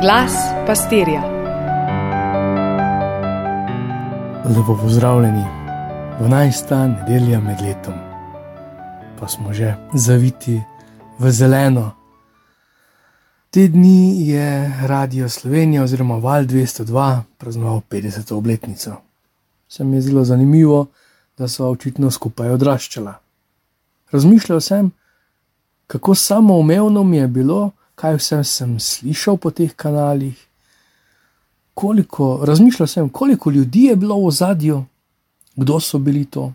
Glas pastirja. Lepo pozdravljeni, 12. nedelja med letom, pa smo že zaviti v zeleno. Te dni je Radio Slovenija oziroma Val 202 praznoval 50. obletnico. Se mi je zelo zanimivo, da so očitno skupaj odraščala. Razmišljal sem, kako samoumevno mi je bilo, kaj vse sem slišal po teh kanalih, koliko, razmišljal sem, koliko ljudi je bilo v zadju, kdo so bili to.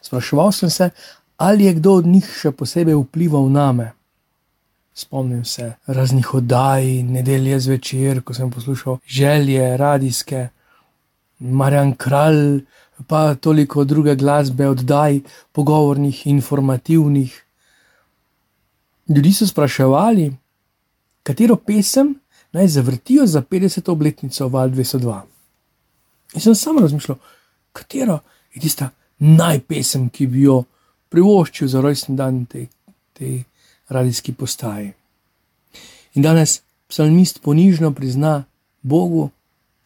Spraševal sem se, ali je kdo od njih še posebej vplival na me. Spomnim se raznih oddaj, nedelje zvečer, ko sem poslušal želje, radijske, Marjan Kralj, pa toliko druge glasbe, oddaj, pogovornih, informativnih. Ljudje so spraševali, katero pesem naj zavrtijo za 50. obletnico Val 202. In sem sam razmišljal, katero je tista najpesem, ki bi jo privoščil za rojsten dan tej te radijski postaji. In danes psalmist ponižno prizna Bogu,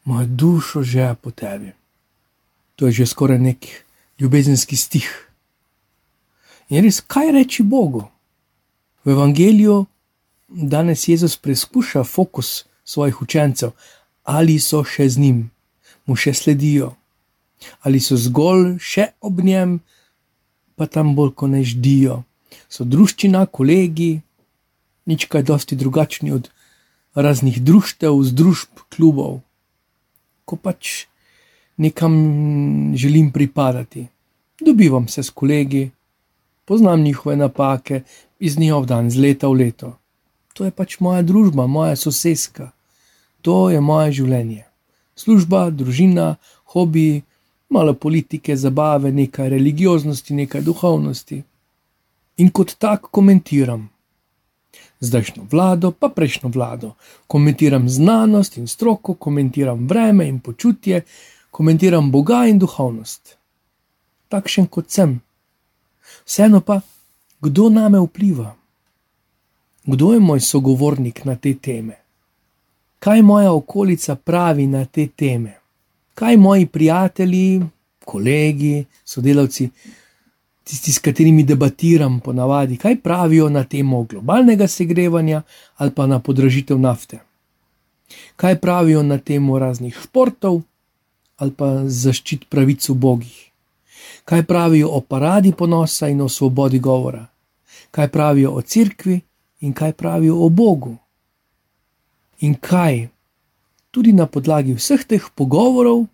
moja duša že po tebi. To je že skoraj nek ljubezenski stih. In res, kaj reči Bogu? V evangeliju danes Jezus preizkuša fokus svojih učencev, ali so še z njim, mu še sledijo, ali so zgolj še ob njem, pa tam bolj ko ne ždijo. So družščina, kolegi, nič kaj dosti drugačni od raznih društev, združb, klubov, ko pač nekam želim pripadati. Dobivam se s kolegi, poznam njihove napake, iz dneva v dan, iz leta v leto. To je pač moja družba, moja sosedska, to je moje življenje. Služba, družina, hobi, malo politike, zabave, nekaj religioznosti, nekaj duhovnosti. In kot tak komentiram. Zdajšnjo vlado, pa prejšnjo vlado, komentiram znanost in stroko, komentiram vreme in počutje, komentiram Boga in duhovnost. Takšen kot sem. Vseeno pa, kdo name vpliva? Kdo je moj sogovornik na te teme? Kaj moja okolica pravi na te teme? Kaj moji prijatelji, kolegi, sodelavci, tisti, s katerimi debatiram ponavadi, kaj pravijo na temo globalnega segrevanja ali pa na podražitev nafte? Kaj pravijo na temo raznih športov ali pa zaščit pravic ubogih? kaj pravijo o paradi ponosa in o svobodi govora, kaj pravijo o cerkvi in kaj pravijo o Bogu. In kaj tudi na podlagi vseh teh pogovorov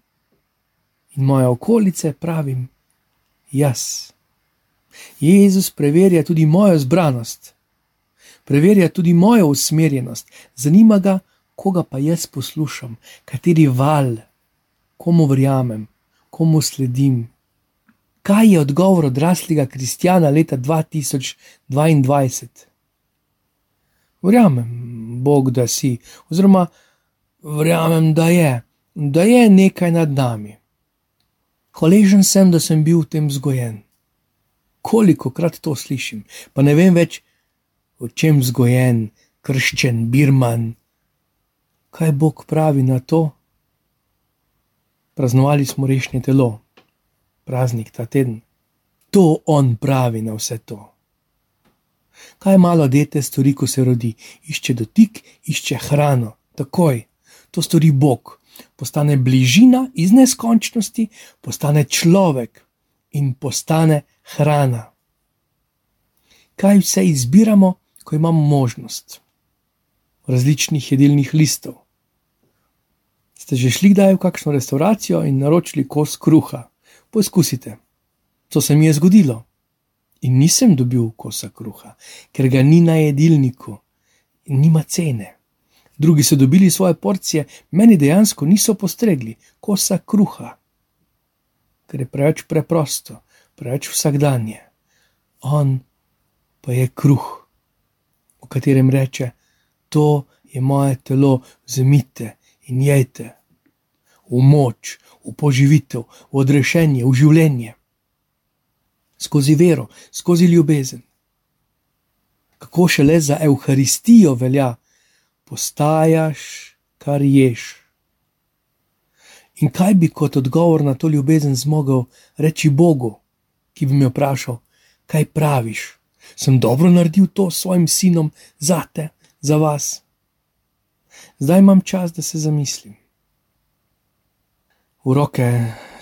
in moje okolice pravim jaz. Jezus preverja tudi mojo zbranost, preverja tudi mojo usmerjenost, zanima ga, koga pa jaz poslušam, kateri val, komu verjamem, komu sledim kaj je odgovor odraslega kristjana leta 2022? Verjamem, Bog, da si, oziroma verjamem, da je, da je nekaj nad nami. Hvaležen sem, da sem bil v tem vzgojen. Koliko krat to slišim, pa ne vem več, o čem vzgojen, krščen, birman. Kaj Bog pravi na to? Praznovali smo rešnje telo praznik ta teden. To on pravi na vse to. Kaj malo dete stori, ko se rodi? Išče dotik, išče hrano, takoj. To stori Bog, postane bližina iz neskončnosti, postane človek in postane hrana. Kaj vse izbiramo, ko imamo možnost? Različnih jedilnih listov. Ste že šli kdaj v kakšno restauracijo in naročili kos kruha? Poizkusite. To se mi je zgodilo. In nisem dobil kosa kruha, ker ga ni na jedilniku nima cene. Drugi so dobili svoje porcije, meni dejansko niso postregli kosa kruha, ker je preveč preprosto, preveč vsakdanje. On pa je kruh, v katerem reče: To je moje telo, vzemite in jejte v moč, v poživitev, v odrešenje, v življenje. Skozi vero, skozi ljubezen. Kako še le za Euharistijo velja, postajaš, kar ješ. In kaj bi kot odgovor na to ljubezen zmogel reči Bogu, ki bi me vprašal, kaj praviš? Sem dobro naredil to svojim sinom za te, za vas. Zdaj imam čas, da se zamislim. V roke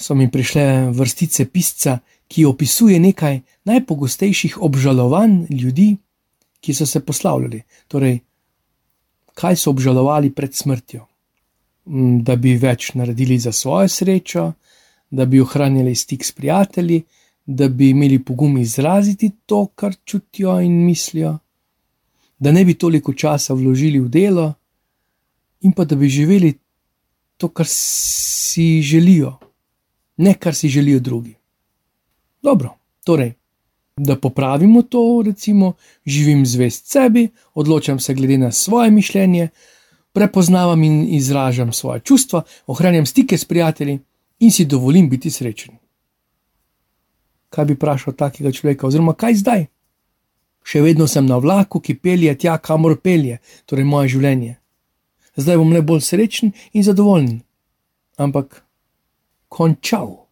so mi prišle vrstice pisca, ki opisuje nekaj najpogostejših obžalovanj ljudi, ki so se poslavljali. Torej, kaj so obžalovali pred smrtjo? Mm, da bi več naredili za svojo srečo, da bi ohranili stik s prijatelji, da bi imeli pogum izraziti to, kar čutijo in mislijo, da ne bi toliko časa vložili v delo, in pa da bi živeli to, kar si želijo, ne kar si želijo drugi. Dobro, torej, da popravimo to, recimo, živim zvest sebi, odločam se glede na svoje mišljenje, prepoznavam in izražam svoje čustva, ohranjam stike s prijatelji in si dovolim biti srečen. Kaj bi vprašal takega človeka, oziroma kaj zdaj? Še vedno sem na vlaku, ki pelje tja, kamor pelje, torej moje življenje. Zdaj bom le bolj srečen in zadovoljen. Ampak končal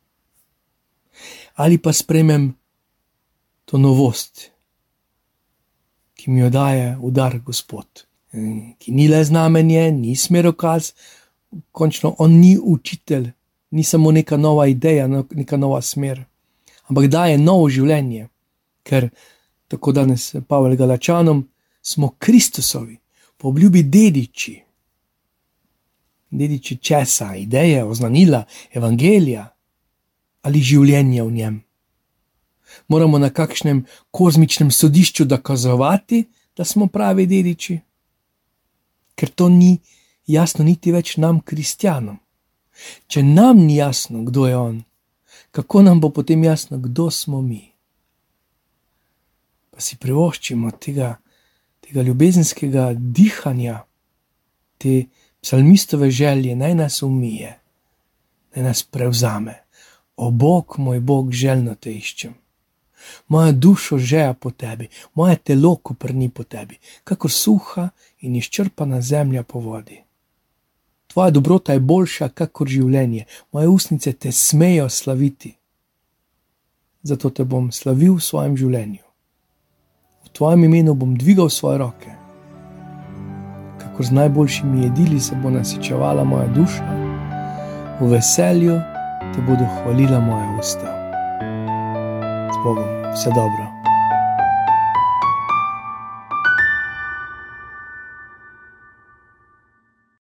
ali pa spremem to novost, ki mi jo daje udar Gospod, ki ni le znamenje, ni smerokaz, končno on ni učitelj, ni samo neka nova ideja, no, neka nova smer, ampak daje novo življenje, ker tako danes Pavel Galačanom smo Kristusovi, po obljubi dediči. Dediči česa, ideje, oznanila, evangelija ali življenje v njem. Moramo na kakšnem kozmičnem sodišču dokazovati, da smo pravi dediči, ker to ni jasno niti več nam, kristjanom. Če nam ni jasno, kdo je on, kako nam bo potem jasno, kdo smo mi? Pa si privoščimo tega, tega ljubezenskega dihanja, te psalmistove želje, naj nas umije, naj nas prevzame. O Bog, moj Bog, željno te iščem. Moja duša žeja po tebi, moje telo koprni po tebi, kako suha in izčrpana zemlja po vodi. Tvoja dobrota je boljša, kakor življenje, moje usnice te smejo slaviti. Zato te bom slavil v svojem življenju. V tvojem imenu bom dvigal svoje roke. Kako z najboljšimi jedili se bo nasičevala moja duša, v veselju te bodo hvalila moja usta. Z Bogom, vse dobro.